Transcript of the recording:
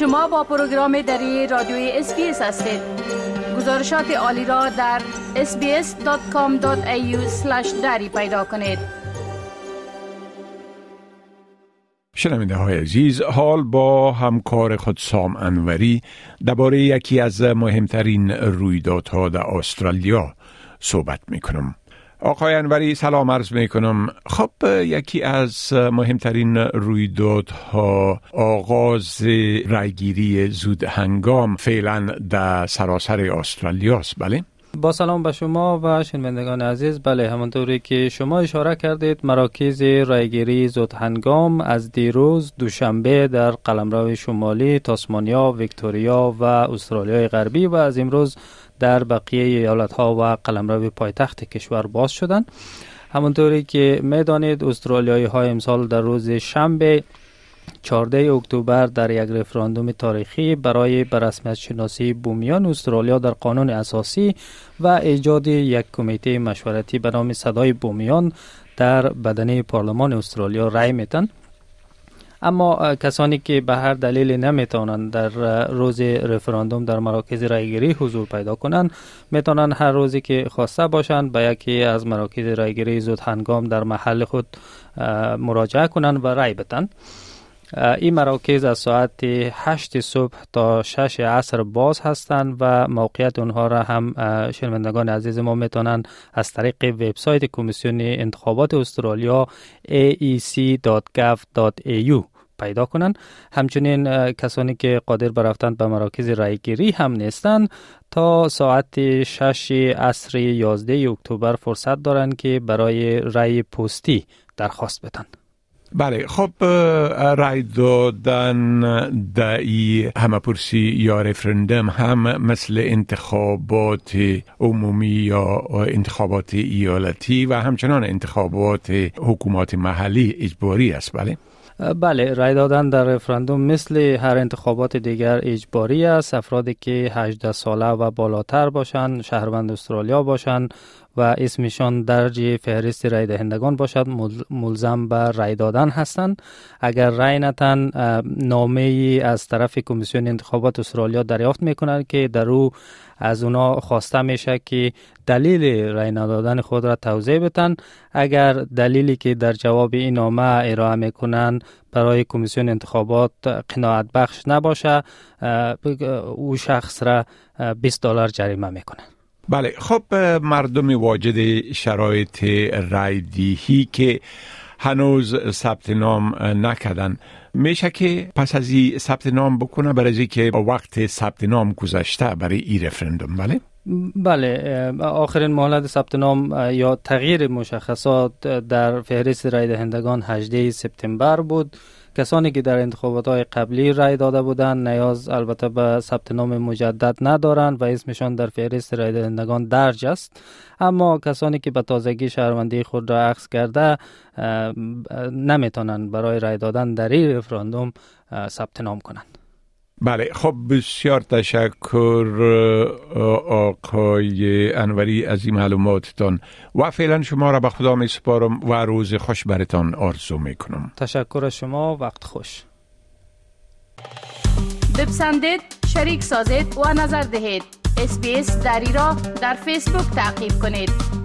شما با پروگرام دری رادیوی SBS هستید گزارشات عالی را در sbs.com.au دری پیدا کنید شنونده های عزیز حال با همکار خود سام انوری درباره یکی از مهمترین رویدادها در استرالیا صحبت می کنم. آقای انوری سلام عرض می کنم خب یکی از مهمترین رویدادها آغاز رایگیری زود هنگام فعلا در سراسر استرالیاست بله؟ با سلام به شما و شنوندگان عزیز. بله همانطوری که شما اشاره کردید مراکز رایگیری زود هنگام از دیروز دوشنبه در قلمرو شمالی تاسمانیا ویکتوریا و استرالیا غربی و از امروز در بقیه ایالت ها و قلمرو پایتخت کشور باز شدند. همونطوری که می‌دانید استرالیایی های امسال در روز شنبه 14 اکتبر در یک رفراندوم تاریخی برای برسمیت شناسی بومیان استرالیا در قانون اساسی و ایجاد یک کمیته مشورتی به نام صدای بومیان در بدنه پارلمان استرالیا رای میتن اما کسانی که به هر دلیل نمی‌تونن در روز رفراندوم در مراکز رایگیری حضور پیدا کنند می‌تونن هر روزی که خواسته باشند به یکی از مراکز رایگیری زود هنگام در محل خود مراجعه کنند و رای بتن این مراکز از ساعت 8 صبح تا 6 عصر باز هستند و موقعیت اونها را هم شنوندگان عزیز ما می‌تونن از طریق وبسایت کمیسیون انتخابات استرالیا aec.gov.au پیدا کنند همچنین کسانی که قادر به رفتن به مراکز رایگیری هم نیستند. تا ساعت 6 عصر 11 اکتبر فرصت دارند که برای رای پستی درخواست بدن. بله خب رای دادن دعی همه پرسی یا رفرندم هم مثل انتخابات عمومی یا انتخابات ایالتی و همچنان انتخابات حکومات محلی اجباری است بله؟ بله رای دادن در رفراندوم مثل هر انتخابات دیگر اجباری است. افرادی که 18 ساله و بالاتر باشند شهروند استرالیا باشند و اسمشان درج فهرست رای دهندگان باشد. ملزم به رای دادن هستند. اگر رای نتن نامه ای از طرف کمیسیون انتخابات استرالیا دریافت می‌کنند که در او از اونا خواسته میشه که دلیل رای ندادن خود را توضیح بتن اگر دلیلی که در جواب این نامه ارائه می‌کنن برای کمیسیون انتخابات قناعت بخش نباشه او شخص را 20 دلار جریمه می‌کنن بله خب مردم واجد شرایط رایدیهی که هنوز ثبت نام نکردن. میشه که پس از این ثبت نام بکنه برای که وقت ثبت نام گذشته برای این رفرندوم بله؟ بله آخرین مهلت ثبت نام یا تغییر مشخصات در فهرست رای دهندگان 18 سپتامبر بود. کسانی که در انتخابات های قبلی رای داده بودند نیاز البته به ثبت نام مجدد ندارند و اسمشان در فهرست رای دهندگان درج است. اما کسانی که به تازگی شهروندی خود را عکس کرده نمی‌تونند برای رای دادن در این رفراندوم ثبت نام کنند. بله خب بسیار تشکر آقای انوری از این معلوماتتان و فعلا شما را به خدا می سپارم و روز خوش برتان آرزو می کنم تشکر شما وقت خوش. بپسندید شریک سازید و نظر دهید. اسپیس دری را در فیسبوک تعقیب کنید.